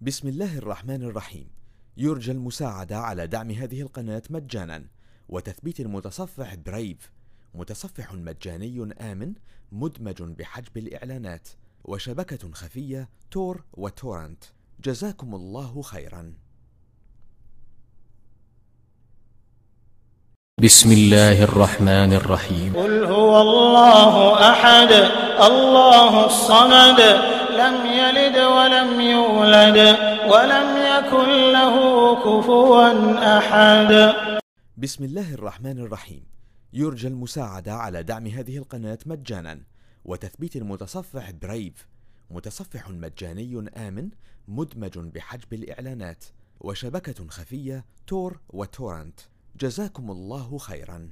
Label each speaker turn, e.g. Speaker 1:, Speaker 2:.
Speaker 1: بسم الله الرحمن الرحيم. يرجى المساعدة على دعم هذه القناة مجانا. وتثبيت المتصفح برايف متصفح مجاني آمن مدمج بحجب الإعلانات. وشبكة خفية تور وتورنت. جزاكم الله خيرا.
Speaker 2: بسم الله الرحمن الرحيم.
Speaker 3: قل هو الله أحد الله الصمد. لم يلد ولم يولد ولم يكن له كفوا أحد.
Speaker 1: بسم الله الرحمن الرحيم. يرجى المساعدة على دعم هذه القناة مجانا وتثبيت المتصفح برايف متصفح مجاني آمن مدمج بحجب الإعلانات وشبكة خفية تور وتورنت. جزاكم الله خيرا.